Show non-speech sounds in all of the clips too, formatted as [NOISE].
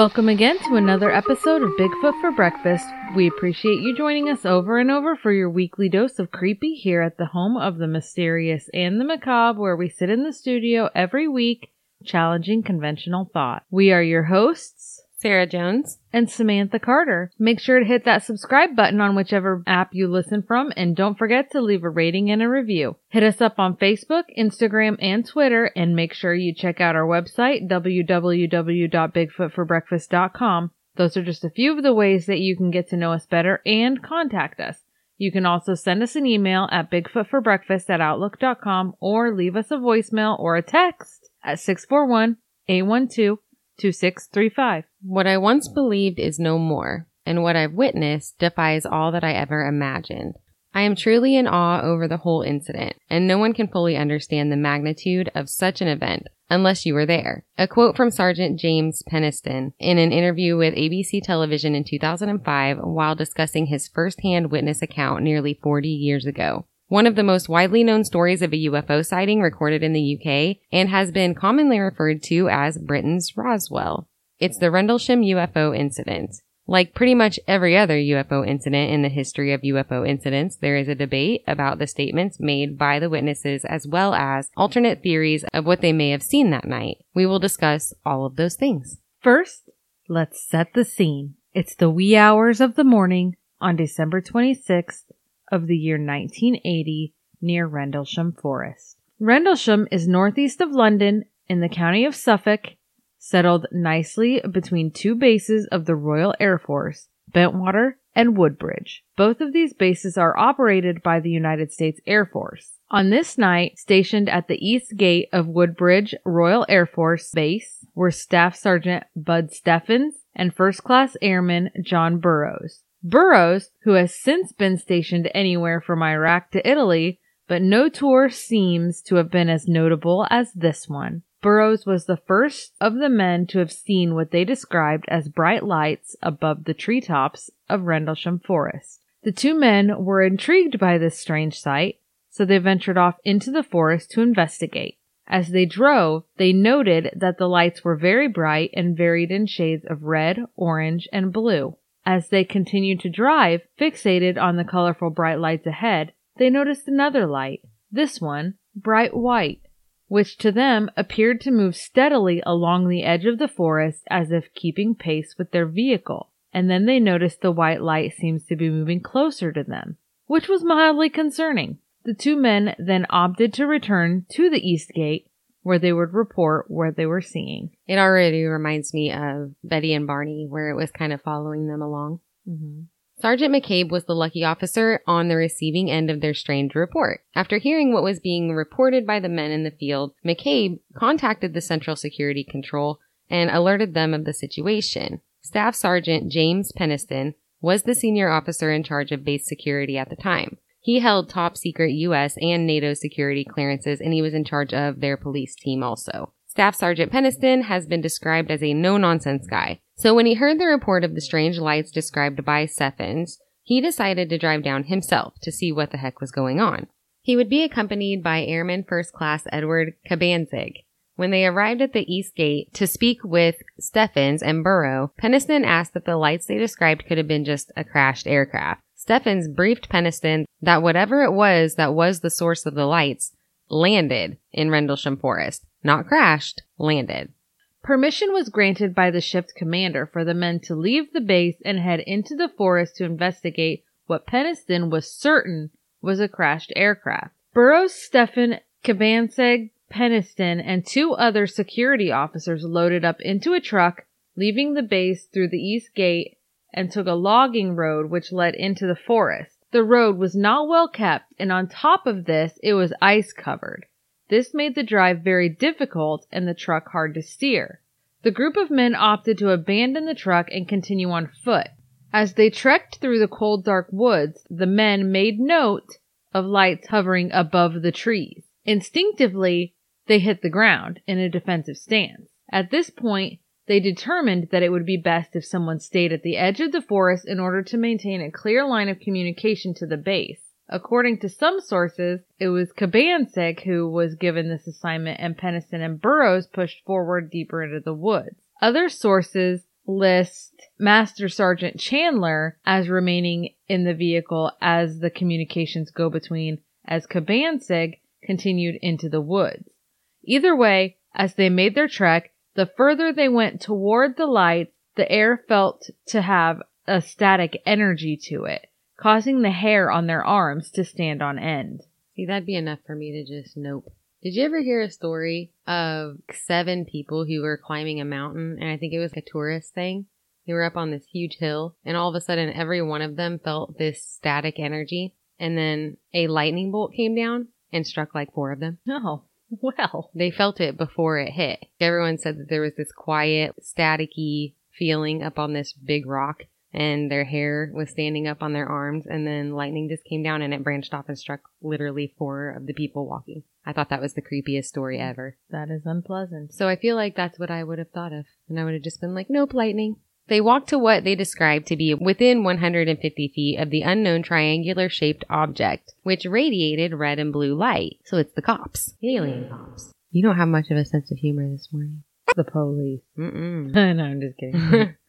Welcome again to another episode of Bigfoot for Breakfast. We appreciate you joining us over and over for your weekly dose of creepy here at the home of the mysterious and the macabre, where we sit in the studio every week challenging conventional thought. We are your hosts, Sarah Jones. and Samantha Carter. Make sure to hit that subscribe button on whichever app you listen from, and don't forget to leave a rating and a review. Hit us up on Facebook, Instagram, and Twitter, and make sure you check out our website, www.bigfootforbreakfast.com. Those are just a few of the ways that you can get to know us better and contact us. You can also send us an email at bigfootforbreakfast at outlook.com or leave us a voicemail or a text at 641 812 2635. What I once hmm. believed is no more, and what I've witnessed defies all that I ever imagined. I am truly in awe over the whole incident, and no one can fully understand the magnitude of such an event unless you were there. A quote from Sergeant James Penniston in an interview with ABC television in 2005 while discussing his firsthand witness account nearly 40 years ago. One of the most widely known stories of a UFO sighting recorded in the UK and has been commonly referred to as Britain's Roswell. It's the Rendlesham UFO incident. Like pretty much every other UFO incident in the history of UFO incidents, there is a debate about the statements made by the witnesses as well as alternate theories of what they may have seen that night. We will discuss all of those things. First, let's set the scene. It's the wee hours of the morning on December 26th of the year 1980 near Rendlesham Forest. Rendlesham is northeast of London in the county of Suffolk, settled nicely between two bases of the Royal Air Force, Bentwater and Woodbridge. Both of these bases are operated by the United States Air Force. On this night, stationed at the east gate of Woodbridge Royal Air Force Base were Staff Sergeant Bud Steffens and First Class Airman John Burroughs. Burroughs, who has since been stationed anywhere from Iraq to Italy, but no tour seems to have been as notable as this one. Burroughs was the first of the men to have seen what they described as bright lights above the treetops of Rendlesham Forest. The two men were intrigued by this strange sight, so they ventured off into the forest to investigate. As they drove, they noted that the lights were very bright and varied in shades of red, orange, and blue. As they continued to drive, fixated on the colorful bright lights ahead, they noticed another light, this one bright white, which to them appeared to move steadily along the edge of the forest as if keeping pace with their vehicle. And then they noticed the white light seems to be moving closer to them, which was mildly concerning. The two men then opted to return to the east gate where they would report what they were seeing. It already reminds me of Betty and Barney, where it was kind of following them along. Mm-hmm. Sergeant McCabe was the lucky officer on the receiving end of their strange report. After hearing what was being reported by the men in the field, McCabe contacted the Central Security Control and alerted them of the situation. Staff Sergeant James Penniston was the senior officer in charge of base security at the time. He held top secret U.S. and NATO security clearances and he was in charge of their police team also. Staff Sergeant Penniston has been described as a no nonsense guy. So when he heard the report of the strange lights described by Steffens, he decided to drive down himself to see what the heck was going on. He would be accompanied by Airman First Class Edward Cabansag. When they arrived at the East Gate to speak with Steffens and Burrow, Penniston asked that the lights they described could have been just a crashed aircraft. Steffens briefed Penniston that whatever it was that was the source of the lights landed in Rendlesham Forest. Not crashed, landed. Permission was granted by the ship's commander for the men to leave the base and head into the forest to investigate what Penniston was certain was a crashed aircraft. Burroughs, Stephen, Cabansag, Penniston, and two other security officers loaded up into a truck, leaving the base through the east gate and took a logging road which led into the forest. The road was not well kept, and on top of this, it was ice covered. This made the drive very difficult and the truck hard to steer. The group of men opted to abandon the truck and continue on foot. As they trekked through the cold dark woods, the men made note of lights hovering above the trees. Instinctively, they hit the ground in a defensive stance. At this point, they determined that it would be best if someone stayed at the edge of the forest in order to maintain a clear line of communication to the base. According to some sources, it was Cabansag who was given this assignment and Penniston and Burroughs pushed forward deeper into the woods. Other sources list Master Sergeant Chandler as remaining in the vehicle as the communications go between as Cabansag continued into the woods. Either way, as they made their trek, the further they went toward the lights, the air felt to have a static energy to it, causing the hair on their arms to stand on end. See, that'd be enough for me to just nope. Did you ever hear a story of seven people who were climbing a mountain? And I think it was a tourist thing. They were up on this huge hill, and all of a sudden, every one of them felt this static energy. And then a lightning bolt came down and struck like four of them. Oh, [LAUGHS] well. They felt it before it hit. Everyone said that there was this quiet, staticky feeling up on this big rock and their hair was standing up on their arms and then lightning just came down and it branched off and struck literally four of the people walking. I thought that was the creepiest story ever. That is unpleasant. So I feel like that's what I would have thought of. And I would have just been like, nope, lightning. They walked to what they described to be within 150 feet of the unknown triangular shaped object, which radiated red and blue light. So it's the cops. The alien cops. You don't have much of a sense of humor this morning. The police. Mm-mm. [LAUGHS] no, I'm just kidding. [LAUGHS]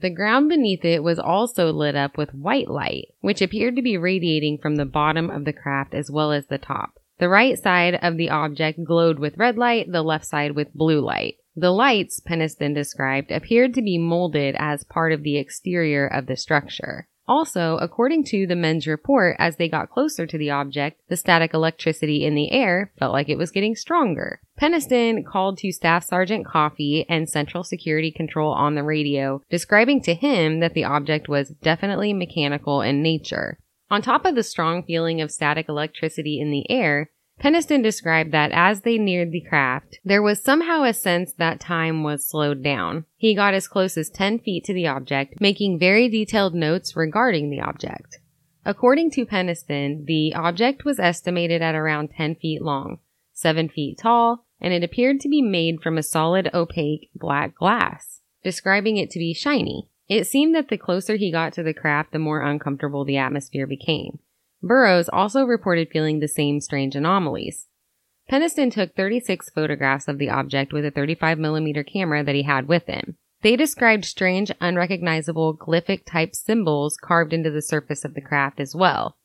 The ground beneath it was also lit up with white light, which appeared to be radiating from the bottom of the craft as well as the top. The right side of the object glowed with red light, the left side with blue light. The lights, Penniston described, appeared to be molded as part of the exterior of the structure. Also, according to the men's report, as they got closer to the object, the static electricity in the air felt like it was getting stronger. Penniston called to Staff Sergeant Coffey and Central Security Control on the radio, describing to him that the object was definitely mechanical in nature. On top of the strong feeling of static electricity in the air, Penniston described that as they neared the craft, there was somehow a sense that time was slowed down. He got as close as 10 feet to the object, making very detailed notes regarding the object. According to Penniston, the object was estimated at around 10 feet long, 7 feet tall, and it appeared to be made from a solid opaque black glass, describing it to be shiny. It seemed that the closer he got to the craft, the more uncomfortable the atmosphere became. Burroughs also reported feeling the same strange anomalies. Penniston took 36 photographs of the object with a 35mm camera that he had with him. They described strange, unrecognizable glyphic type symbols carved into the surface of the craft as well.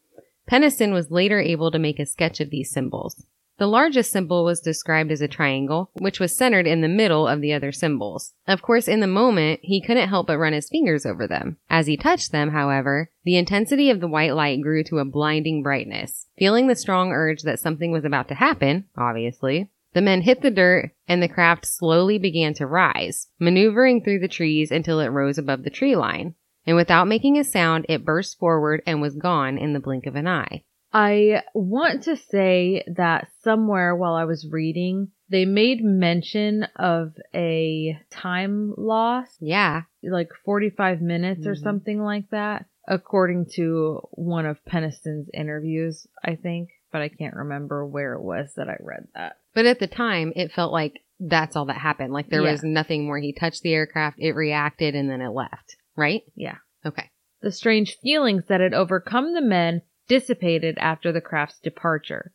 Penniston was later able to make a sketch of these symbols. The largest symbol was described as a triangle, which was centered in the middle of the other symbols. Of course, in the moment, he couldn't help but run his fingers over them. As he touched them, however, the intensity of the white light grew to a blinding brightness. Feeling the strong urge that something was about to happen, obviously, the men hit the dirt and the craft slowly began to rise, maneuvering through the trees until it rose above the tree line. And without making a sound, it burst forward and was gone in the blink of an eye. I want to say that somewhere while I was reading, they made mention of a time loss, Yeah. like 45 minutes or Mhm. something like that, according to one of Penniston's interviews, I think, but I can't remember where it was that I read that. But at the time, it felt like that's all that happened. Like there Yeah. was nothing more. He touched the aircraft, it reacted, and then it left. Right? Yeah. Okay. The strange feelings that had overcome the men dissipated after the craft's departure.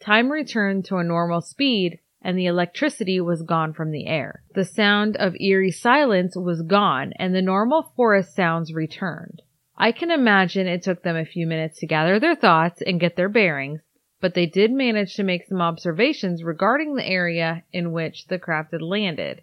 Time returned to a normal speed and the electricity was gone from the air. The sound of eerie silence was gone and the normal forest sounds returned. I can imagine it took them a few minutes to gather their thoughts and get their bearings, but they did manage to make some observations regarding the area in which the craft had landed.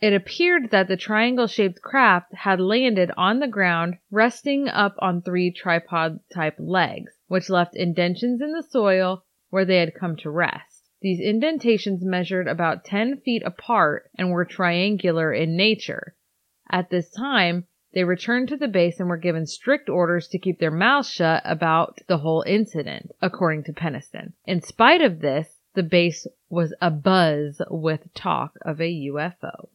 It appeared that the triangle shaped craft had landed on the ground, resting up on three tripod type legs, which left indentions in the soil where they had come to rest. These indentations measured about 10 feet apart and were triangular in nature. At this time, they returned to the base and were given strict orders to keep their mouths shut about the whole incident, according to Penniston. In spite of this, the base was abuzz with talk of a UFO.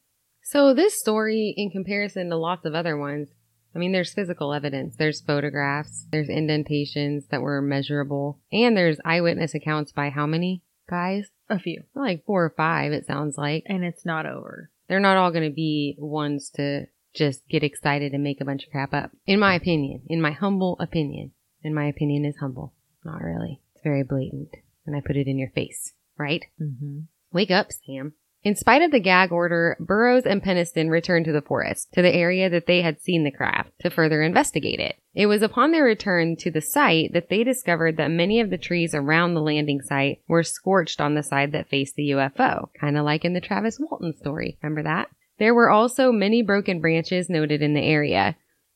So this story, in comparison to lots of other ones, I mean, there's physical evidence, there's photographs, there's indentations that were measurable, and there's eyewitness accounts by how many guys? A few. Like four or five, it sounds like. And it's not over. They're not all going to be ones to just get excited and make a bunch of crap up. In my opinion, in my humble opinion, and my opinion is humble. Not really. It's very blatant. And I put it in your face, right? Mm-hmm. Wake up, Sam. In spite of the gag order, Burroughs and Penniston returned to the forest, to the area that they had seen the craft, to further investigate it. It was upon their return to the site that they discovered that many of the trees around the landing site were scorched on the side that faced the UFO, kind of like in the Travis Walton story. Remember that? There were also many broken branches noted in the area.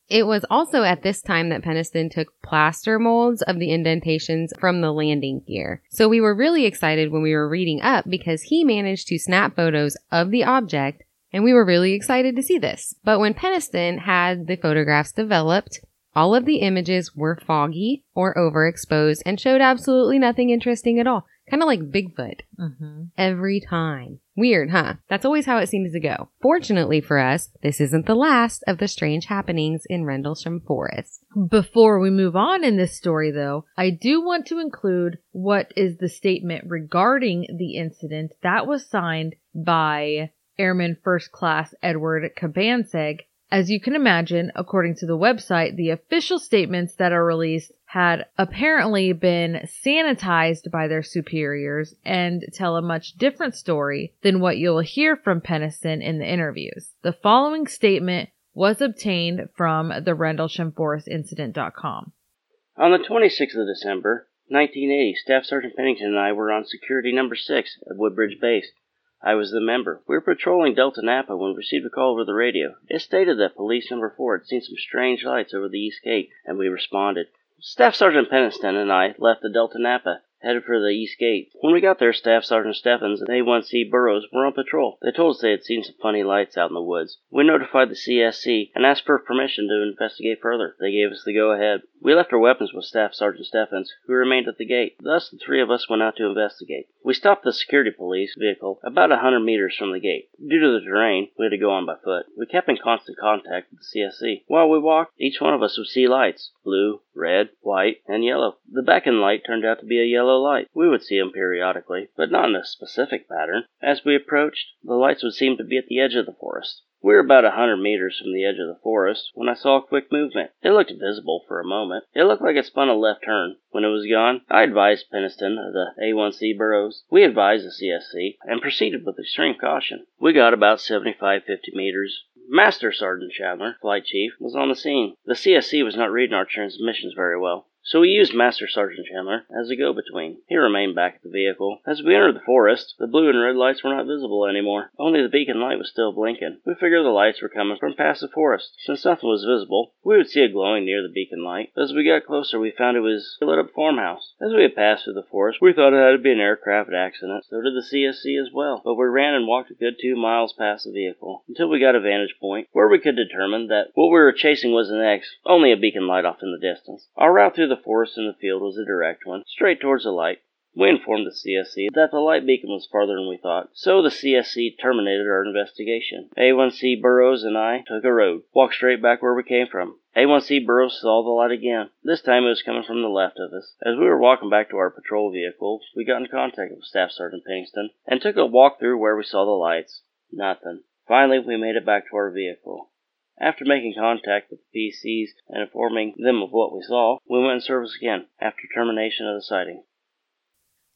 It was also at this time that Penniston took plaster molds of the indentations from the landing gear. So we were really excited when we were reading up because he managed to snap photos of the object and we were really excited to see this. But when Penniston had the photographs developed, all of the images were foggy or overexposed and showed absolutely nothing interesting at all. Kind of like Bigfoot. Mm-hmm. Every time. Weird, huh? That's always how it seems to go. Fortunately for us, this isn't the last of the strange happenings in Rendlesham Forest. Before we move on in this story, though, I do want to include what is the statement regarding the incident that was signed by Airman First Class Edward Cabansag. As you can imagine, according to the website, the official statements that are released had apparently been sanitized by their superiors and tell a much different story than what you'll hear from Penniston in the interviews. The following statement was obtained from the RendleshamForestIncident.com. On the 26th of December, 1980, Staff Sergeant Pennington and I were on security number 6 at Woodbridge Base. I was the member. We were patrolling Delta Napa when we received a call over the radio. It stated that police number 4 had seen some strange lights over the east gate, and we responded. Staff Sergeant Penniston and I left the Delta Napa headed for the east gate. When we got there, Staff Sergeant Steffens and A1C Burroughs were on patrol. They told us they had seen some funny lights out in the woods. We notified the CSC and asked for permission to investigate further. They gave us the go-ahead. We left our weapons with Staff Sergeant Steffens, who remained at the gate. Thus, the three of us went out to investigate. We stopped the security police vehicle about a hundred meters from the gate. Due to the terrain, we had to go on by foot. We kept in constant contact with the CSC. While we walked, each one of us would see lights blue, red, white, and yellow. The beacon light turned out to be a yellow light. We would see them periodically, but not in a specific pattern. As we approached, the lights would seem to be at the edge of the forest. We were about a hundred meters from the edge of the forest when I saw a quick movement. It looked visible for a moment. It looked like it spun a left turn. When it was gone, I advised Penniston of the A1C Burroughs. We advised the CSC and proceeded with extreme caution. We got about 75 50 meters. Master Sergeant Chandler, flight chief, was on the scene. The CSC was not reading our transmissions very well. So we used Master Sergeant Chandler as a go-between. He remained back at the vehicle. As we entered the forest, the blue and red lights were not visible anymore. Only the beacon light was still blinking. We figured the lights were coming from past the forest. Since nothing was visible, we would see it glowing near the beacon light. As we got closer, we found it was a lit-up farmhouse. As we had passed through the forest, we thought it had to be an aircraft accident. So did the CSC as well. But we ran and walked a good two miles past the vehicle until we got a vantage point where we could determine that what we were chasing was an X, only a beacon light off in the distance. Our route through the forest and the field was a direct one, straight towards the light. We informed the CSC that the light beacon was farther than we thought, so the CSC terminated our investigation. A1C Burroughs and I took a road, walked straight back where we came from. A1C Burroughs saw the light again. This time it was coming from the left of us. As we were walking back to our patrol vehicle, we got in contact with Staff Sergeant Pennington and took a walk through where we saw the lights. Nothing. Finally, we made it back to our vehicle. After making contact with the PCs and informing them of what we saw, we went in service again after termination of the sighting.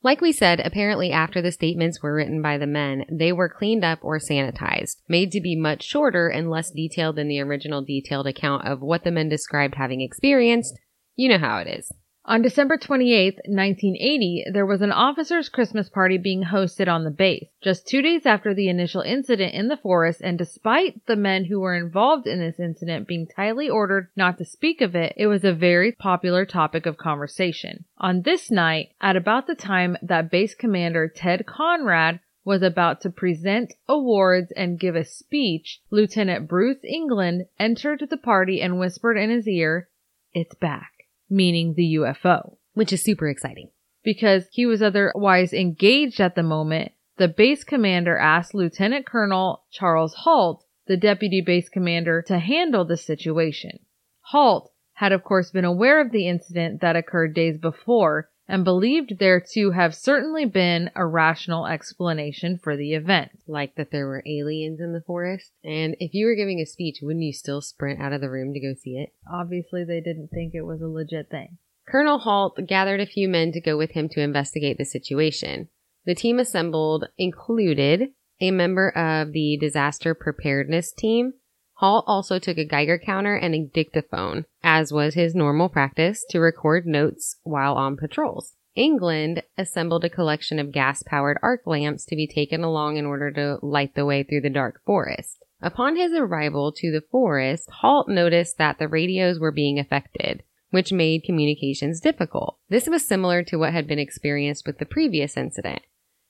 Like we said, apparently after the statements were written by the men, they were cleaned up or sanitized, made to be much shorter and less detailed than the original detailed account of what the men described having experienced. You know how it is. On December 28, 1980, there was an officer's Christmas party being hosted on the base. Just two days after the initial incident in the forest, and despite the men who were involved in this incident being tightly ordered not to speak of it, it was a very popular topic of conversation. On this night, at about the time that base commander Ted Conrad was about to present awards and give a speech, Lieutenant Bruce Englund entered the party and whispered in his ear, It's back meaning the UFO. Which is super exciting. Because he was otherwise engaged at the moment, the base commander asked Lieutenant Colonel Charles Halt, the deputy base commander, to handle the situation. Halt had of course been aware of the incident that occurred days before and believed there to have certainly been a rational explanation for the event. Like that there were aliens in the forest. And if you were giving a speech, wouldn't you still sprint out of the room to go see it? Obviously, they didn't think it was a legit thing. Colonel Halt gathered a few men to go with him to investigate the situation. The team assembled included a member of the disaster preparedness team. Halt also took a Geiger counter and a dictaphone, as was his normal practice, to record notes while on patrols. Englund assembled a collection of gas powered arc lamps to be taken along in order to light the way through the dark forest. Upon his arrival to the forest, Halt noticed that the radios were being affected, which made communications difficult. This was similar to what had been experienced with the previous incident.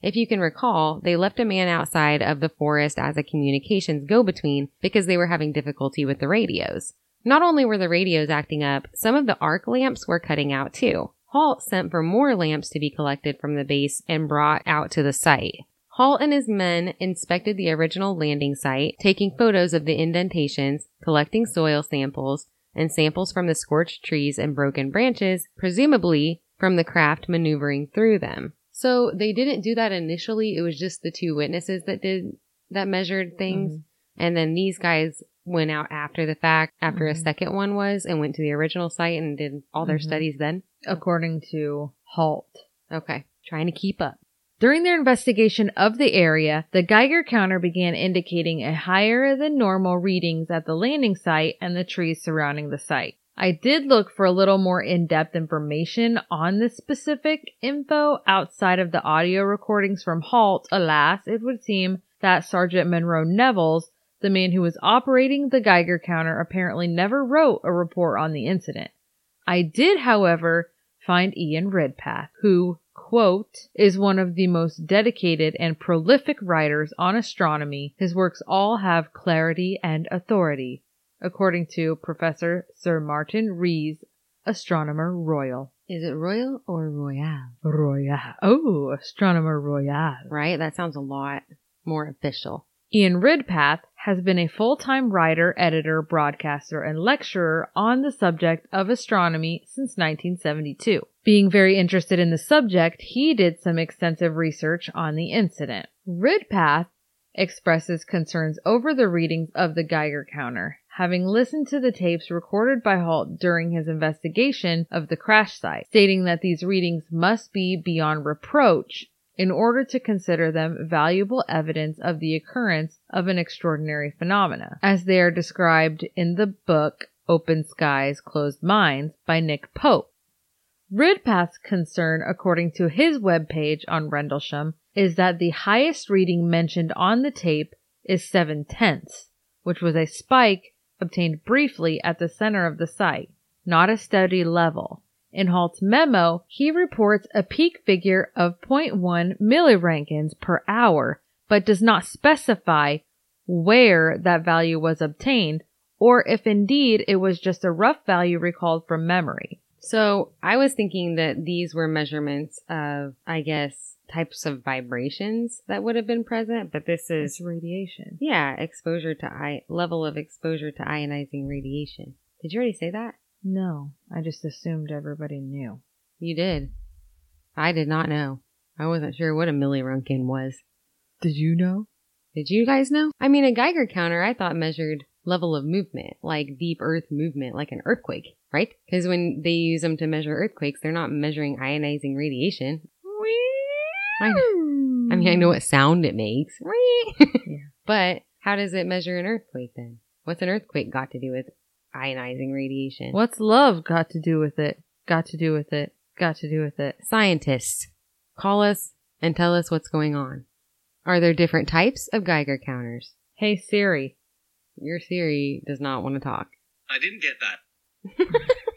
If you can recall, they left a man outside of the forest as a communications go between because they were having difficulty with the radios. Not only were the radios acting up, some of the arc lamps were cutting out too. Halt sent for more lamps to be collected from the base and brought out to the site. Halt and his men inspected the original landing site, taking photos of the indentations, collecting soil samples, and samples from the scorched trees and broken branches, presumably from the craft maneuvering through them. So they didn't do that initially. It was just the two witnesses that did that measured things. Mhm. And then these guys went out after the fact, after a Mhm. second one was, and went to the original site and did all their Mhm. studies then. According to Halt. Okay. Trying to keep up. During their investigation of the area, the Geiger counter began indicating a higher than normal readings at the landing site and the trees surrounding the site. I did look for a little more in-depth information on this specific info outside of the audio recordings from Halt. Alas, it would seem that Sergeant Monroe Nevels, the man who was operating the Geiger counter, apparently never wrote a report on the incident. I did, however, find Ian Ridpath, who, quote, is one of the most dedicated and prolific writers on astronomy. His works all have clarity and authority, according to Professor Sir Martin Rees, Astronomer Royal. Is it Royal or Royale? Royal. Oh, Astronomer Royal. Right? That sounds a lot more official. Ian Ridpath has been a full-time writer, editor, broadcaster, and lecturer on the subject of astronomy since 1972. Being very interested in the subject, he did some extensive research on the incident. Ridpath expresses concerns over the readings of the Geiger counter, having listened to the tapes recorded by Halt during his investigation of the crash site, stating that these readings must be beyond reproach in order to consider them valuable evidence of the occurrence of an extraordinary phenomena, as they are described in the book Open Skies, Closed Minds by Nick Pope. Ridpath's concern, according to his webpage on Rendlesham, is that the highest reading mentioned on the tape is seven tenths, which was a spike obtained briefly at the center of the site, not a steady level. In Halt's memo, he reports a peak figure of 0.1 millirankins per hour, but does not specify where that value was obtained or if indeed it was just a rough value recalled from memory. So I was thinking that these were measurements of, I guess, types of vibrations that would have been present, but this is, It's radiation. yeah, exposure to I- level of exposure to ionizing radiation. Did you already say that? No, I just assumed everybody knew. You did. I did not know. I wasn't sure what a millirunkin was. Did you know? Did you guys know? I mean, a Geiger counter I thought measured level of movement, like deep earth movement, like an earthquake, right? Because when they use them to measure earthquakes, they're not measuring ionizing radiation. I, I mean, I know what sound it makes. [LAUGHS] But how does it measure an earthquake then? What's an earthquake got to do with ionizing radiation? What's love got to do with it? Got to do with it. Got to do with it. Scientists, call us and tell us what's going on. Are there different types of Geiger counters? Hey Siri. Your Siri does not want to talk. I didn't get that. [LAUGHS]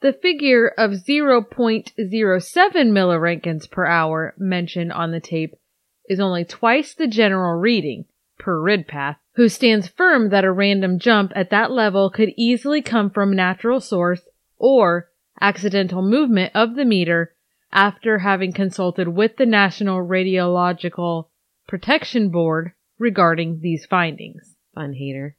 The figure of 0.07 millirankins per hour mentioned on the tape is only twice the general reading, per Ridpath, who stands firm that a random jump at that level could easily come from natural source or accidental movement of the meter after having consulted with the National Radiological Protection Board regarding these findings. Fun hater.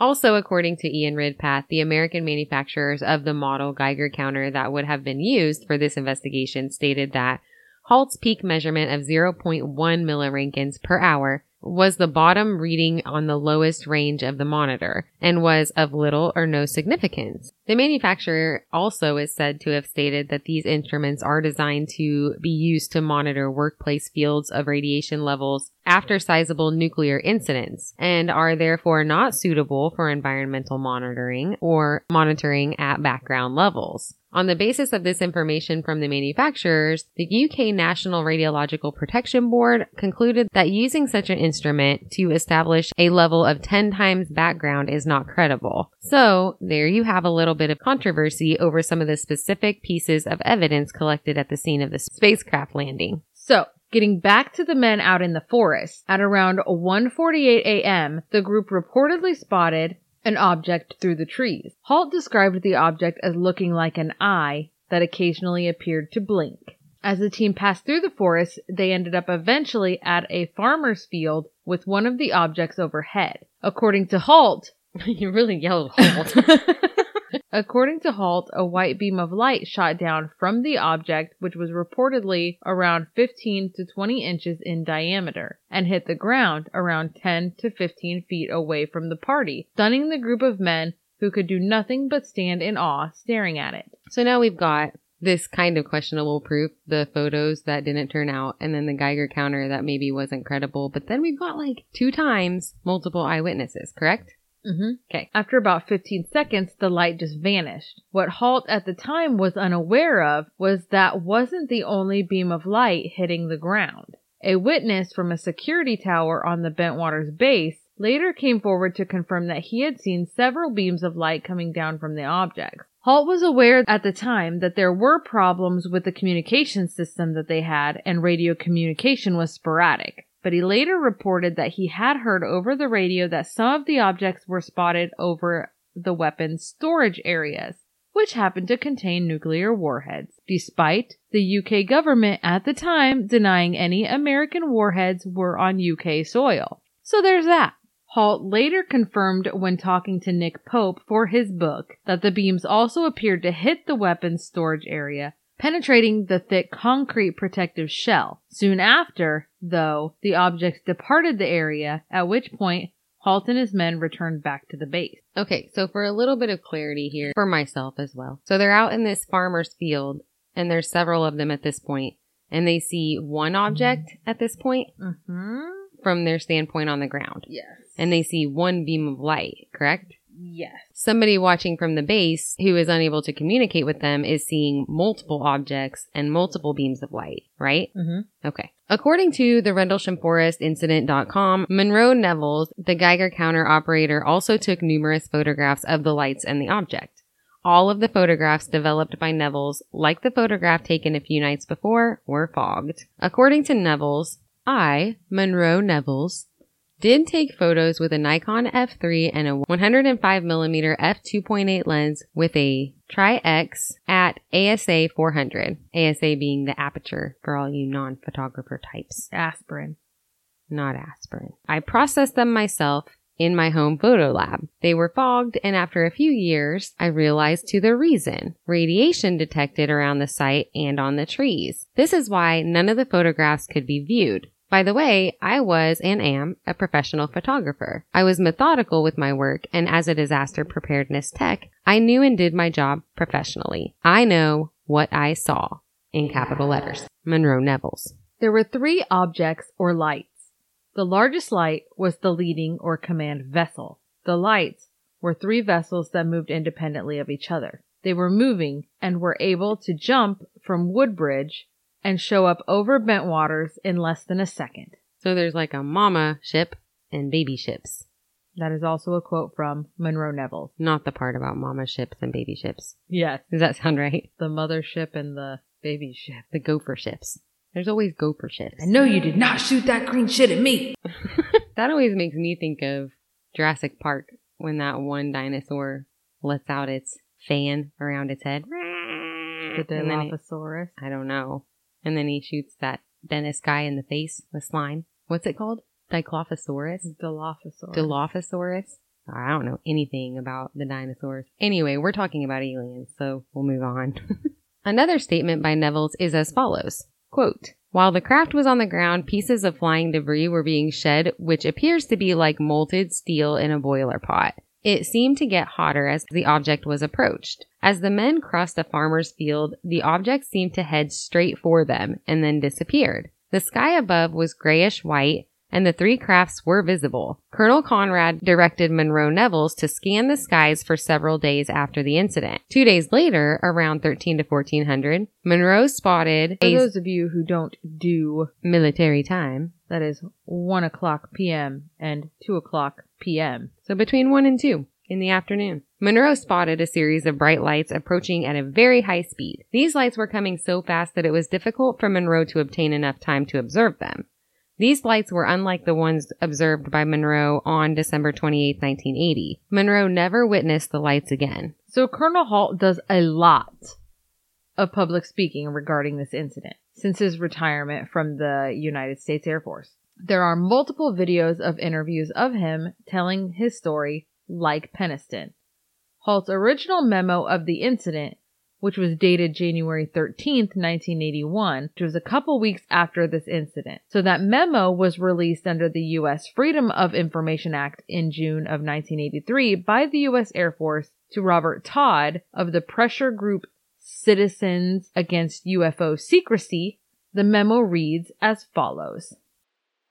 Also, according to Ian Ridpath, the American manufacturers of the model Geiger counter that would have been used for this investigation stated that Halt's peak measurement of 0.1 millirankins per hour was the bottom reading on the lowest range of the monitor and was of little or no significance. The manufacturer also is said to have stated that these instruments are designed to be used to monitor workplace fields of radiation levels after sizable nuclear incidents and are therefore not suitable for environmental monitoring or monitoring at background levels. On the basis of this information from the manufacturers, the UK National Radiological Protection Board concluded that using such an instrument to establish a level of 10 times background is not credible. So, there you have a little bit of controversy over some of the specific pieces of evidence collected at the scene of the spacecraft landing. So, getting back to the men out in the forest, at around 1:48 a.m., the group reportedly spotted an object through the trees. Halt described the object as looking like an eye that occasionally appeared to blink. As the team passed through the forest, they ended up eventually at a farmer's field with one of the objects overhead. According to Halt, [LAUGHS] you really yelled halt. [LAUGHS] According to Halt, a white beam of light shot down from the object, which was reportedly around 15 to 20 inches in diameter, and hit the ground around 10 to 15 feet away from the party, stunning the group of men who could do nothing but stand in awe staring at it. so now we've got this kind of questionable proof, the photos that didn't turn out, and then the Geiger counter that maybe wasn't credible. But then we've got like two times multiple eyewitnesses, correct? Mm-hmm. Okay. After about 15 seconds, the light just vanished. What Halt at the time was unaware of was that wasn't the only beam of light hitting the ground. A witness from a security tower on the Bentwaters base later came forward to confirm that he had seen several beams of light coming down from the objects. Halt was aware at the time that there were problems with the communication system that they had and radio communication was sporadic but he later reported that he had heard over the radio that some of the objects were spotted over the weapons storage areas, which happened to contain nuclear warheads, despite the UK government at the time denying any American warheads were on UK soil. So there's that. Halt later confirmed when talking to Nick Pope for his book that the beams also appeared to hit the weapons storage area penetrating the thick concrete protective shell. Soon after, though, the objects departed the area, at which point Halt and his men returned back to the base. Okay, so for a little bit of clarity here, for myself as well. So they're out in this farmer's field, and there's several of them at this point, and they see one object at this point Mm-hmm. from their standpoint on the ground. Yes. And they see one beam of light, correct? Yes. Somebody watching from the base who is unable to communicate with them is seeing multiple objects and multiple beams of light, right? Mm-hmm. Okay. According to the Rendlesham Forest Incident.com, Monroe Nevels, the Geiger counter operator, also took numerous photographs of the lights and the object. All of the photographs developed by Nevels, like the photograph taken a few nights before, were fogged. According to Nevels, I, Monroe Nevels, did take photos with a Nikon F3 and a 105mm f2.8 lens with a Tri-X at ASA 400. ASA being the aperture for all you non-photographer types, Aspirin. not aspirin. I processed them myself in my home photo lab. They were fogged and after a few years, I realized to the reason. Radiation detected around the site and on the trees. This is why none of the photographs could be viewed. By the way, I was and am a professional photographer. I was methodical with my work, and as a disaster preparedness tech, I knew and did my job professionally. I know what I saw in capital letters. Monroe Nevels. There were three objects or lights. The largest light was the leading or command vessel. The lights were three vessels that moved independently of each other. They were moving and were able to jump from Woodbridge and show up over Bentwaters in less than a second. So there's like a mama ship and baby ships. That is also a quote from Monroe Neville. Not the part about mama ships and baby ships. Yes. Does that sound right? The mothership and the baby ship. The gopher ships. There's always gopher ships. I know you did not shoot that green shit at me. [LAUGHS] That always makes me think of Jurassic Park when that one dinosaur lets out its fan around its head. The And then it- I don't know. And then he shoots that dentist guy in the face with slime. What's it called? Dilophosaurus? Dilophosaurus. Dilophosaurus? I don't know anything about the dinosaurs. Anyway, we're talking about aliens, so we'll move on. [LAUGHS] Another statement by Nevels is as follows. Quote, while the craft was on the ground, pieces of flying debris were being shed, which appears to be like molted steel in a boiler pot. It seemed to get hotter as the object was approached. As the men crossed a farmer's field, the object seemed to head straight for them and then disappeared. The sky above was grayish white, and the three crafts were visible. Colonel Conrad directed Monroe Nevels to scan the skies for several days after the incident. Two days later, around 13 to 1400, Monroe spotted For a those of you who don't do, military time. That is 1 o'clock p.m. and 2 o'clock p.m. So between 1 and 2 in the afternoon. Monroe spotted a series of bright lights approaching at a very high speed. These lights were coming so fast that it was difficult for Monroe to obtain enough time to observe them. These lights were unlike the ones observed by Monroe on December 28, 1980. Monroe never witnessed the lights again. So Colonel Halt does a lot of public speaking regarding this incident since his retirement from the United States Air Force. There are multiple videos of interviews of him telling his story like Penniston. Halt's original memo of the incident, which was dated January 13th, 1981, which was a couple weeks after this incident. So that memo was released under the U.S. Freedom of Information Act in June of 1983 by the U.S. Air Force to Robert Todd of the pressure group Citizens Against UFO Secrecy. The memo reads as follows.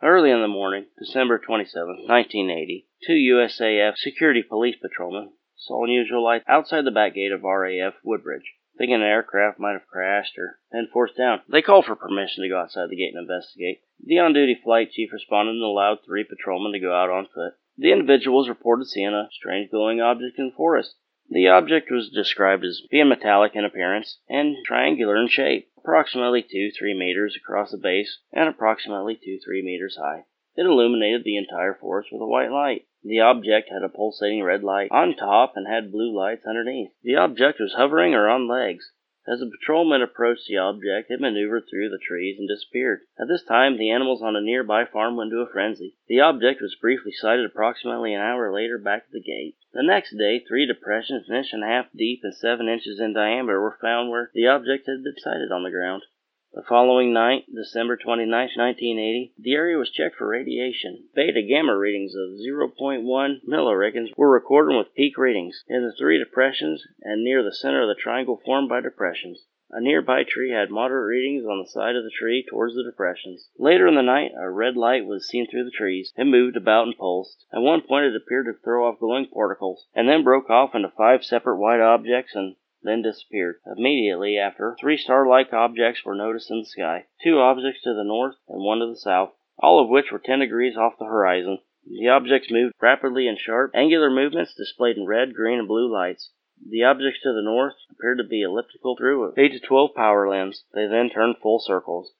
Early in the morning, December 27, 1980, two USAF security police patrolmen saw unusual lights outside the back gate of RAF Woodbridge. Thinking an aircraft might have crashed or been forced down, they called for permission to go outside the gate and investigate. The on-duty flight chief responded and allowed three patrolmen to go out on foot. The individuals reported seeing a strange glowing object in the forest. The object was described as being metallic in appearance and triangular in shape, approximately 2-3 meters across the base and approximately 2-3 meters high. It illuminated the entire forest with a white light. The object had a pulsating red light on top and had blue lights underneath. The object was hovering or on legs. As the patrolman approached the object, it maneuvered through the trees and disappeared. At this time, the animals on a nearby farm went into a frenzy. The object was briefly sighted approximately an hour later back at the gate. The next day, three depressions an inch and a half deep and seven inches in diameter were found where the object had been sighted on the ground. The following night, December 29, 1980, the area was checked for radiation. Beta gamma readings of 0.1 milliricons were recorded with peak readings in the three depressions and near the center of the triangle formed by depressions. A nearby tree had moderate readings on the side of the tree towards the depressions. Later in the night, a red light was seen through the trees. It moved about and pulsed. At one point, it appeared to throw off glowing particles, and then broke off into five separate white objects and then disappeared. Immediately after, three star-like objects were noticed in the sky. Two objects to the north and one to the south, all of which were 10 degrees off the horizon. The objects moved rapidly in sharp, angular movements displayed in red, green, and blue lights. The objects to the north appeared to be elliptical through 8 to 12 power lens. They then turned full circles.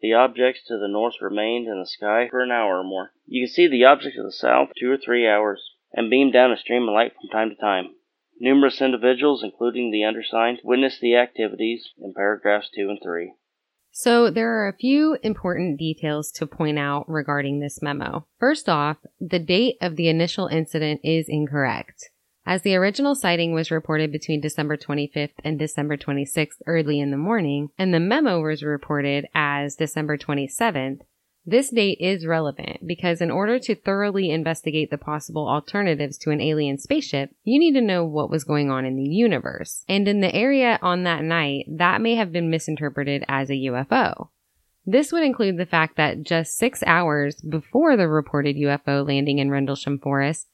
The objects to the north remained in the sky for an hour or more. You could see the objects to the south two or three hours, and beamed down a stream of light from time to time. Numerous individuals, including the undersigned, witnessed the activities in paragraphs 2 and 3. So there are a few important details to point out regarding this memo. First off, the date of the initial incident is incorrect. As the original sighting was reported between December 25th and December 26th early in the morning, and the memo was reported as December 27th, this date is relevant because in order to thoroughly investigate the possible alternatives to an alien spaceship, you need to know what was going on in the universe. And in the area on that night, that may have been misinterpreted as a UFO. This would include the fact that just six hours before the reported UFO landing in Rendlesham Forest,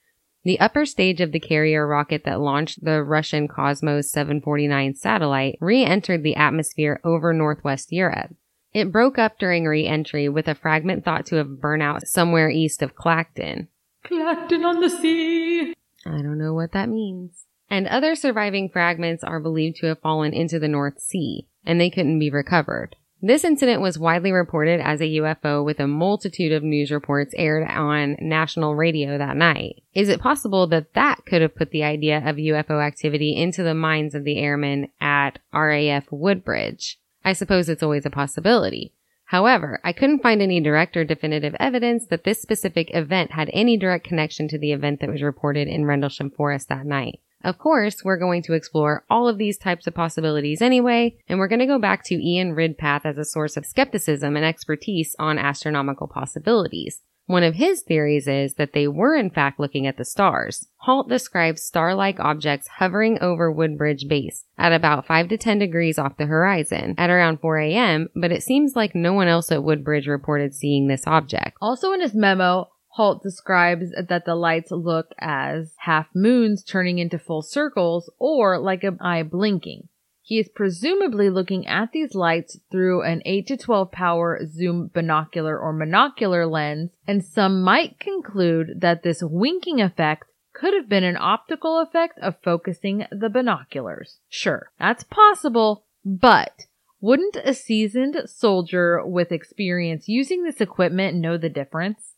the upper stage of the carrier rocket that launched the Russian Cosmos 749 satellite re-entered the atmosphere over northwest Europe. It broke up during re-entry with a fragment thought to have burnt out somewhere east of Clacton. Clacton on the sea! I don't know what that means. And other surviving fragments are believed to have fallen into the North Sea, and they couldn't be recovered. This incident was widely reported as a UFO with a multitude of news reports aired on national radio that night. Is it possible that that could have put the idea of UFO activity into the minds of the airmen at RAF Woodbridge? I suppose it's always a possibility. However, I couldn't find any direct or definitive evidence that this specific event had any direct connection to the event that was reported in Rendlesham Forest that night. Of course, we're going to explore all of these types of possibilities anyway, and we're going to go back to Ian Ridpath as a source of skepticism and expertise on astronomical possibilities. One of his theories is that they were in fact looking at the stars. Halt describes star-like objects hovering over Woodbridge Base at about 5 to 10 degrees off the horizon at around 4 a.m., but it seems like no one else at Woodbridge reported seeing this object. Also in his memo, Halt describes that the lights look as half moons turning into full circles or like an eye blinking. He is presumably looking at these lights through an 8 to 12 power zoom binocular or monocular lens, and some might conclude that this winking effect could have been an optical effect of focusing the binoculars. Sure, that's possible, but wouldn't a seasoned soldier with experience using this equipment know the difference?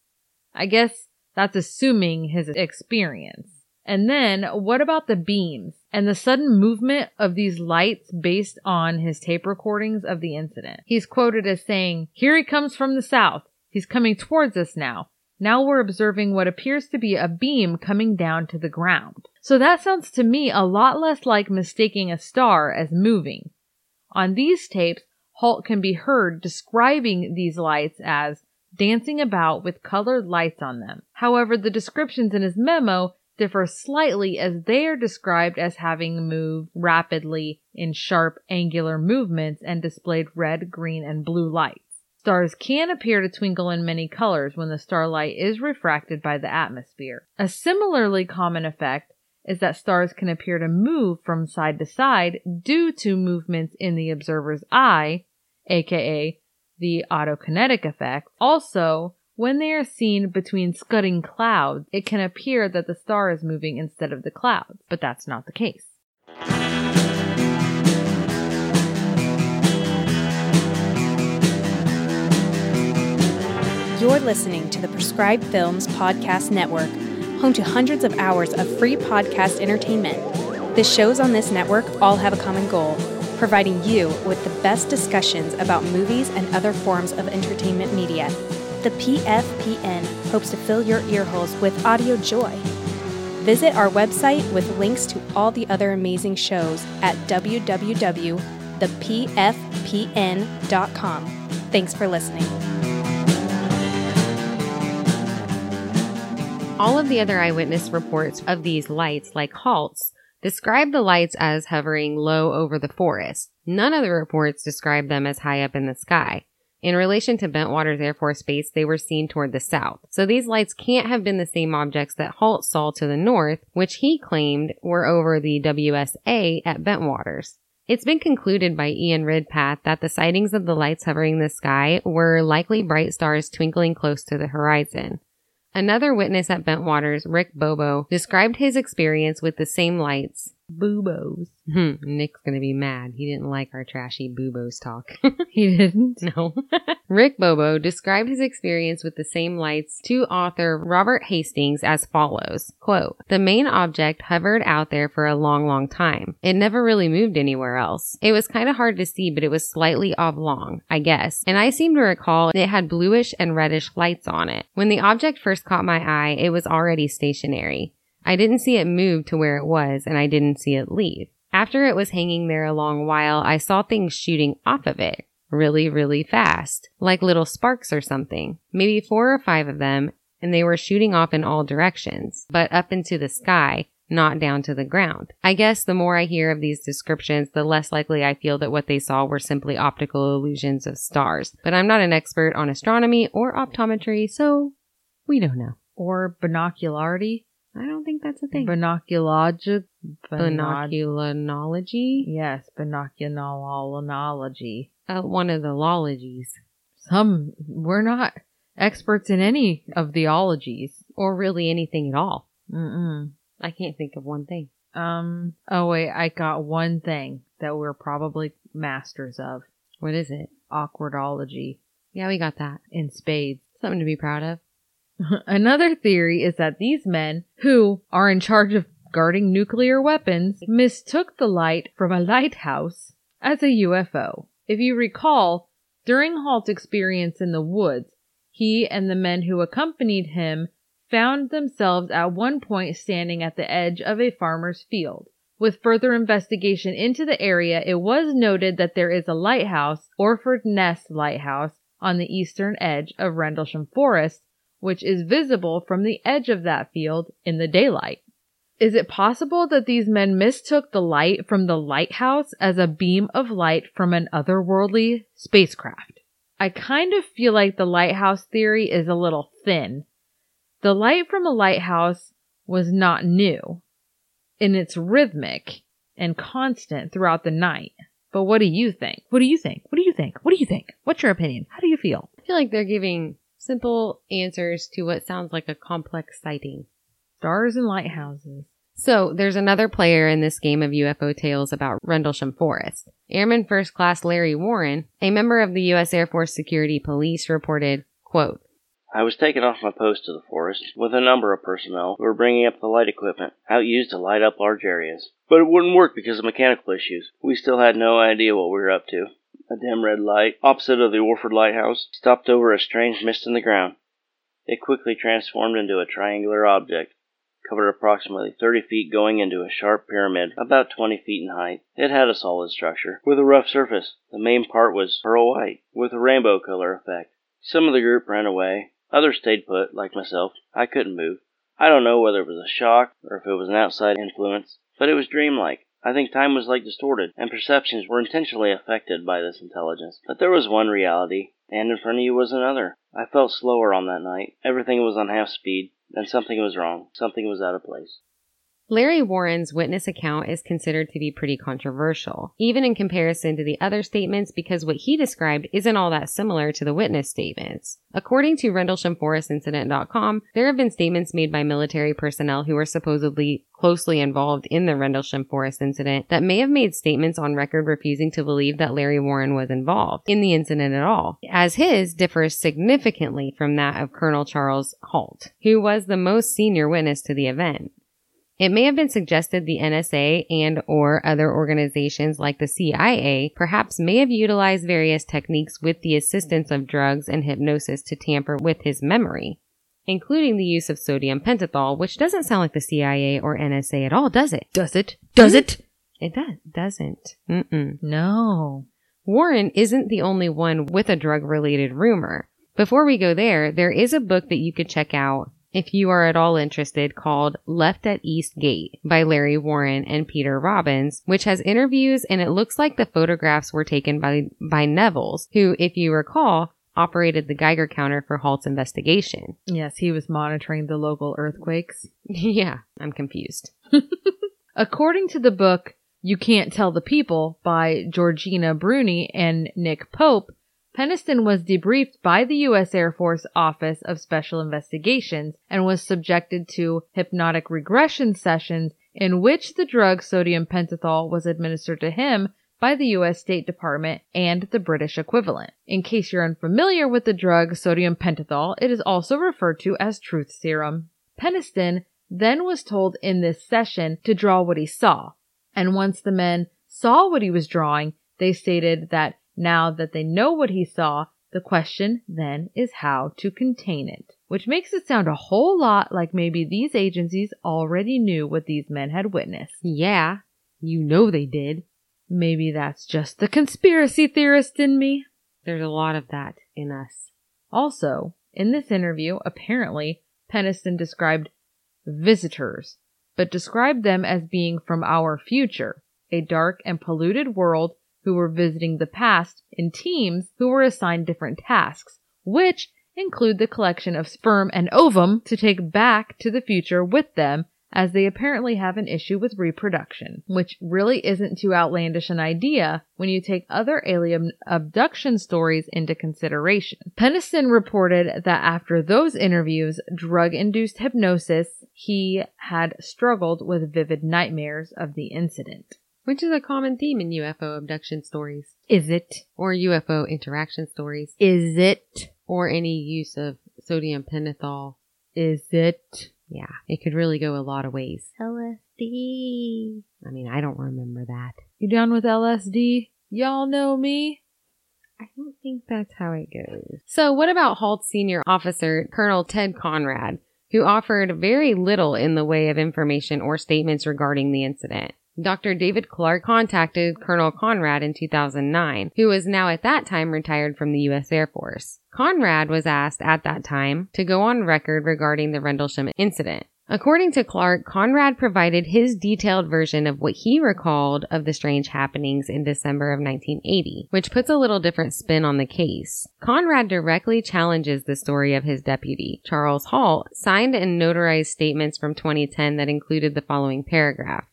I guess that's assuming his experience. And then what about the beams and the sudden movement of these lights based on his tape recordings of the incident? He's quoted as saying, here he comes from the south. He's coming towards us now. Now we're observing what appears to be a beam coming down to the ground. So that sounds to me a lot less like mistaking a star as moving. On these tapes, Halt can be heard describing these lights as dancing about with colored lights on them. However, the descriptions in his memo differ slightly as they are described as having moved rapidly in sharp angular movements and displayed red, green, and blue lights. Stars can appear to twinkle in many colors when the starlight is refracted by the atmosphere. A similarly common effect is that stars can appear to move from side to side due to movements in the observer's eye, aka the autokinetic effect. Also, when they are seen between scudding clouds, it can appear that the star is moving instead of the clouds, but that's not the case. You're listening to the Prescribed Films Podcast Network, home to hundreds of hours of free podcast entertainment. The shows on this network all have a common goal providing you with the best discussions about movies and other forms of entertainment media. The PFPN hopes to fill your earholes with audio joy. Visit our website with links to all the other amazing shows at www.thepfpn.com. Thanks for listening. All of the other eyewitness reports of these lights, like Halt's, describe the lights as hovering low over the forest. None of the reports describe them as high up in the sky. In relation to Bentwaters Air Force Base, they were seen toward the south. So these lights can't have been the same objects that Halt saw to the north, which he claimed were over the WSA at Bentwaters. It's been concluded by Ian Ridpath that the sightings of the lights hovering the sky were likely bright stars twinkling close to the horizon. Another witness at Bentwaters, Rick Bobo, described his experience with the same lights. Boobos. Hmm, Nick's gonna be mad. He didn't like our trashy Boobos talk. [LAUGHS] He didn't. no. [LAUGHS] Rick Bobo described his experience with the same lights to author Robert Hastings as follows. Quote, the main object hovered out there for a long, long time. It never really moved anywhere else. It was kind of hard to see, but it was slightly oblong, I guess. And I seem to recall it had bluish and reddish lights on it. When the object first caught my eye, it was already stationary. I didn't see it move to where it was, and I didn't see it leave. After it was hanging there a long while, I saw things shooting off of it really, really fast, like little sparks or something. Maybe four or five of them, and they were shooting off in all directions, but up into the sky, not down to the ground. I guess the more I hear of these descriptions, the less likely I feel that what they saw were simply optical illusions of stars. But I'm not an expert on astronomy or optometry, so we don't know. Or binocularity. I don't think that's a thing. Binoculology. Binoculology? Yes, binoculology. Uh, one of the lologies. Some, we're not experts in any of the ologies. Or really anything at all. Mm-mm. I can't think of one thing. Um, oh wait, I got one thing that we're probably masters of. What is it? Awkwardology Yeah, we got that. in spades. Something to be proud of. [LAUGHS] Another theory is that these men, who are in charge of guarding nuclear weapons, mistook the light from a lighthouse as a UFO. If you recall, During Halt's experience in the woods, he and the men who accompanied him found themselves at one point standing at the edge of a farmer's field. With further investigation into the area, it was noted that there is a lighthouse, Orford Ness Lighthouse, on the eastern edge of Rendlesham Forest, which is visible from the edge of that field in the daylight. Is it possible that these men mistook the light from the lighthouse as a beam of light from an otherworldly spacecraft? I kind of feel like the lighthouse theory is a little thin. The light from a lighthouse was not new, and it's rhythmic and constant throughout the night. But what do you think? What do you think? What do you think? What do you think? What's your opinion? How do you feel? I feel like they're giving simple answers to what sounds like a complex sighting. Stars and lighthouses. So there's another player in this game of UFO tales about Rendlesham Forest. Airman First Class Larry Warren, a member of the U.S. Air Force Security Police, reported, quote, I was taken off my post to the forest with a number of personnel who were bringing up the light equipment, out used to light up large areas. But it wouldn't work because of mechanical issues. We still had no idea what we were up to. A dim red light, opposite of the Orford Lighthouse, stopped over a strange mist in the ground. It quickly transformed into a triangular object, covered approximately 30 feet going into a sharp pyramid about 20 feet in height. It had a solid structure, with a rough surface. The main part was pearl white, with a rainbow color effect. Some of the group ran away. Others stayed put, like myself. I couldn't move. I don't know whether it was a shock or if it was an outside influence, but it was dreamlike. I think time was like distorted, and perceptions were intentionally affected by this intelligence. But there was one reality, and in front of you was another. I felt slower on that night. Everything was on half speed, and something was wrong. Something was out of place. Larry Warren's witness account is considered to be pretty controversial, even in comparison to the other statements because what he described isn't all that similar to the witness statements. According to RendleshamForestIncident.com, there have been statements made by military personnel who were supposedly closely involved in the Rendlesham Forest incident that may have made statements on record refusing to believe that Larry Warren was involved in the incident at all, as his differs significantly from that of Colonel Charles Halt, who was the most senior witness to the event. It may have been suggested the NSA and or other organizations like the CIA perhaps may have utilized various techniques with the assistance of drugs and hypnosis to tamper with his memory, including the use of sodium pentothal, which doesn't sound like the CIA or NSA at all, does it? Does it? Hmm? Does it? It does, doesn't. Mm-mm. No. Warren isn't the only one with a drug related rumor. Before we go there, there is a book that you could check out if you are at all interested called Left at East Gate by Larry Warren and Peter Robbins, which has interviews and it looks like the photographs were taken by, by Nevels, who, if you recall, operated the Geiger counter for Halt's investigation. Yes, he was monitoring the local earthquakes. [LAUGHS] yeah, I'm confused. [LAUGHS] According to the book You Can't Tell the People by Georgina Bruni and Nick Pope, Penniston was debriefed by the U.S. Air Force Office of Special Investigations and was subjected to hypnotic regression sessions in which the drug sodium pentothal was administered to him by the U.S. State Department and the British equivalent. In case you're unfamiliar with the drug sodium pentothal, it is also referred to as truth serum. Penniston then was told in this session to draw what he saw. And once the men saw what he was drawing, they stated that now that they know what he saw, the question then is how to contain it. Which makes it sound a whole lot like maybe these agencies already knew what these men had witnessed. Yeah, you know they did. Maybe that's just the conspiracy theorist in me. There's a lot of that in us. Also, in this interview, apparently, Penniston described visitors, but described them as being from our future, a dark and polluted world who were visiting the past in teams who were assigned different tasks, which include the collection of sperm and ovum to take back to the future with them as they apparently have an issue with reproduction, which really isn't too outlandish an idea when you take other alien abduction stories into consideration. Penniston reported that after those interviews, drug induced hypnosis, he had struggled with vivid nightmares of the incident. Which is a common theme in UFO abduction stories. Is it? Or UFO interaction stories. Is it? Or any use of sodium pentothal. Is it? Yeah, it could really go a lot of ways. LSD. I mean, I don't remember that. You down with LSD? Y'all know me. I don't think that's how it goes. So, what about Halt's senior officer, Colonel Ted Conrad, who offered very little in the way of information or statements regarding the incident? Dr. David Clarke contacted Colonel Conrad in 2009, who was now at that time retired from the U.S. Air Force. Conrad was asked at that time to go on record regarding the Rendlesham incident. According to Clarke, Conrad provided his detailed version of what he recalled of the strange happenings in December of 1980, which puts a little different spin on the case. Conrad directly challenges the story of his deputy, Charles Halt, signed and notarized statements from 2010 that included the following paragraph.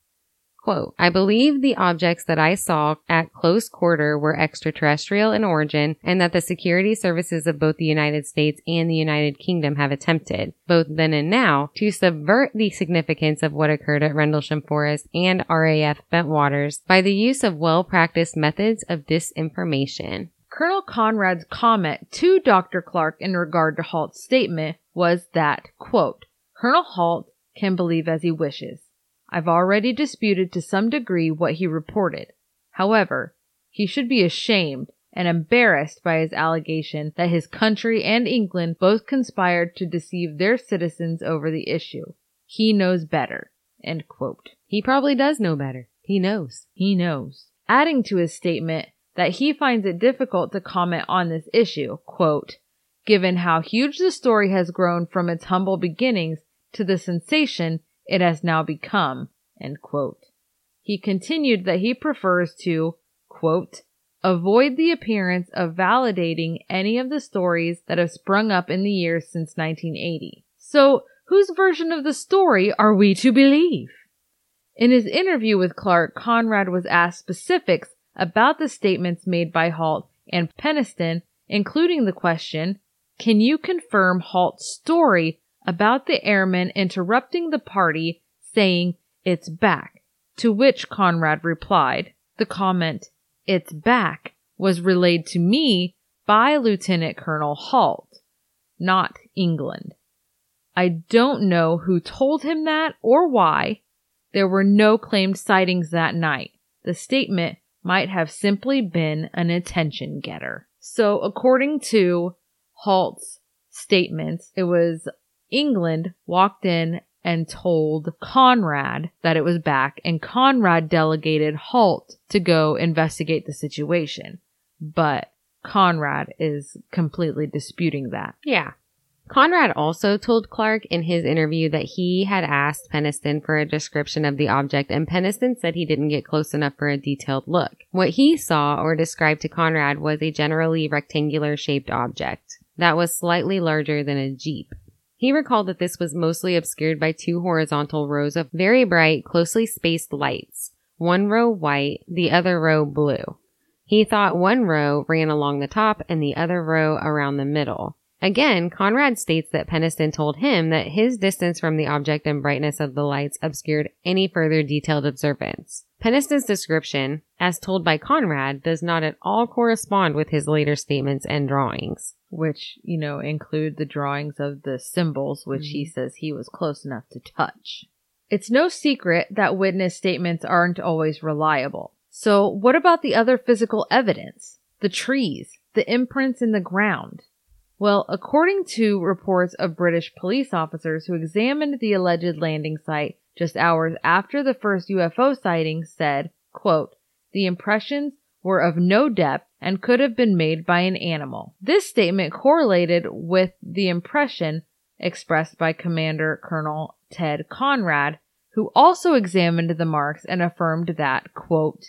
Quote, I believe the objects that I saw at close quarter were extraterrestrial in origin and that the security services of both the United States and the United Kingdom have attempted, both then and now, to subvert the significance of what occurred at Rendlesham Forest and RAF Bentwaters by the use of well-practiced methods of disinformation. Colonel Conrad's comment to Dr. Clarke in regard to Halt's statement was that, quote, Colonel Halt can believe as he wishes. I've already disputed to some degree what he reported. However, he should be ashamed and embarrassed by his allegation that his country and England both conspired to deceive their citizens over the issue. He knows better. He probably does know better. He knows. He knows. Adding to his statement that he finds it difficult to comment on this issue, quote, given how huge the story has grown from its humble beginnings to the sensation it has now become. He continued that he prefers to, quote, avoid the appearance of validating any of the stories that have sprung up in the years since 1980. So, whose version of the story are we to believe? In his interview with Clarke, Conrad was asked specifics about the statements made by Halt and Penniston, including the question, can you confirm Halt's story about the airman interrupting the party saying, it's back, to which Conrad replied, the comment, it's back, was relayed to me by Lieutenant Colonel Halt, not Englund. I don't know who told him that or why. There were no claimed sightings that night. The statement might have simply been an attention getter. So according to Halt's statements, it was Englund walked in and told Conrad that it was back, and Conrad delegated Halt to go investigate the situation. But Conrad is completely disputing that. Yeah. Conrad also told Clarke in his interview that he had asked Penniston for a description of the object and Penniston said he didn't get close enough for a detailed look. What he saw or described to Conrad was a generally rectangular shaped object that was slightly larger than a Jeep. He recalled that this was mostly obscured by two horizontal rows of very bright, closely spaced lights, one row white, the other row blue. He thought one row ran along the top and the other row around the middle. Again, Conrad states that Penniston told him that his distance from the object and brightness of the lights obscured any further detailed observance. Penniston's description, as told by Conrad, does not at all correspond with his later statements and drawings. Which, you know, include the drawings of the symbols, which mm-hmm. he says he was close enough to touch. It's no secret that witness statements aren't always reliable. So, what about the other physical evidence? The trees, the imprints in the ground, well, according to reports of British police officers who examined the alleged landing site just hours after the first UFO sighting said, quote, the impressions were of no depth and could have been made by an animal. This statement correlated with the impression expressed by Commander Colonel Ted Conrad, who also examined the marks and affirmed that, quote,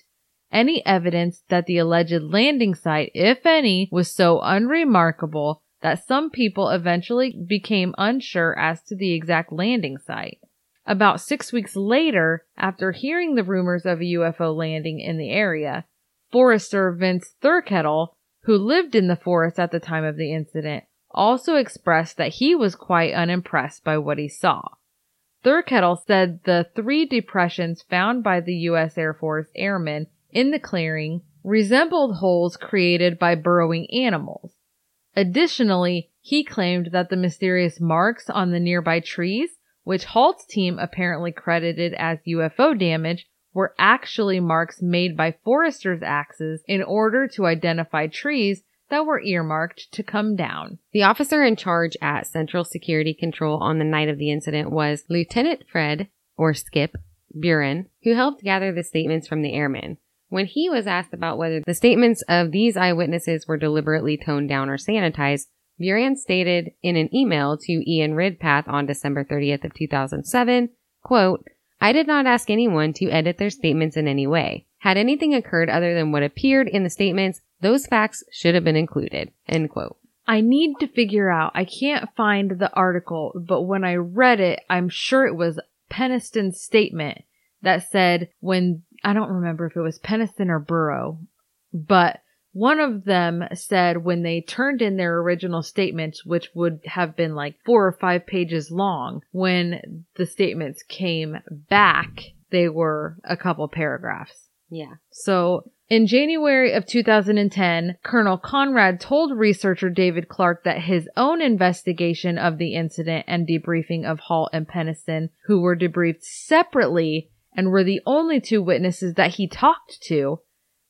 any evidence that the alleged landing site, if any, was so unremarkable that some people eventually became unsure as to the exact landing site. About six weeks later, after hearing the rumors of a UFO landing in the area, forester Vince Thurkettle, who lived in the forest at the time of the incident, also expressed that he was quite unimpressed by what he saw. Thurkettle said the three depressions found by the U.S. Air Force airmen in the clearing resembled holes created by burrowing animals. Additionally, he claimed that the mysterious marks on the nearby trees, which Halt's team apparently credited as UFO damage, were actually marks made by foresters' axes in order to identify trees that were earmarked to come down. The officer in charge at Central Security Control on the night of the incident was Lieutenant Fred, or Skip, Buran, who helped gather the statements from the airmen. When he was asked about whether the statements of these eyewitnesses were deliberately toned down or sanitized, Buran stated in an email to Ian Ridpath on December 30th of 2007, quote, I did not ask anyone to edit their statements in any way. Had anything occurred other than what appeared in the statements, those facts should have been included. End quote. I need to figure out, I can't find the article, but when I read it, I'm sure it was Penniston's statement that said when, I don't remember if it was Penniston or Burrow, but one of them said when they turned in their original statements, which would have been like four or five pages long, when the statements came back, they were a couple paragraphs. Yeah. So in January of 2010, Colonel Conrad told researcher David Clarke that his own investigation of the incident and debriefing of Halt and Penniston, who were debriefed separately and were the only two witnesses that he talked to,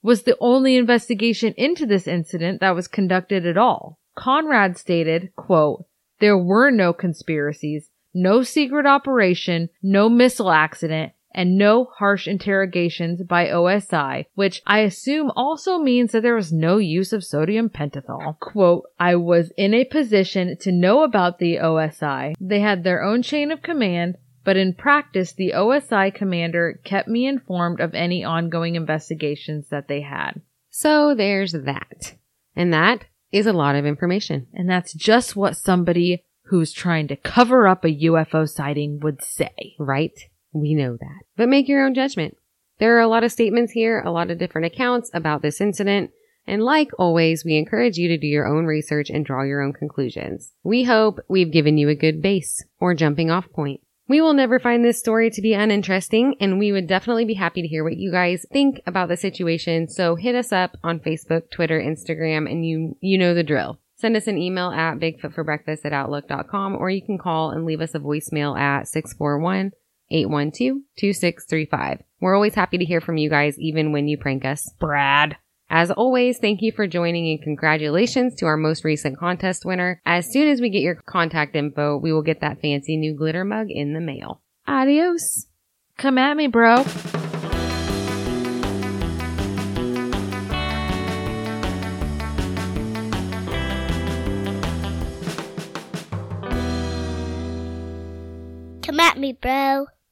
was the only investigation into this incident that was conducted at all. Conrad stated, quote, there were no conspiracies, no secret operation, no missile accident, and no harsh interrogations by OSI, which I assume also means that there was no use of sodium pentothal. Quote, I was in a position to know about the OSI. They had their own chain of command, but in practice, the OSI commander kept me informed of any ongoing investigations that they had. So there's that. And that is a lot of information. And that's just what somebody who's trying to cover up a UFO sighting would say. Right? We know that. But make your own judgment. There are a lot of statements here, a lot of different accounts about this incident. And like always, we encourage you to do your own research and draw your own conclusions. We hope we've given you a good base or jumping off point. We will never find this story to be uninteresting, and we would definitely be happy to hear what you guys think about the situation. So hit us up on Facebook, Twitter, Instagram, and you you know the drill. Send us an email at bigfootforbreakfast at outlook.com, or you can call and leave us a voicemail at 641 812 2635. We're always happy to hear from you guys, even when you prank us. Brad. As always, thank you for joining and congratulations to our most recent contest winner. As soon as we get your contact info, we will get that fancy new glitter mug in the mail. Adios. Come at me, bro. Come at me, bro.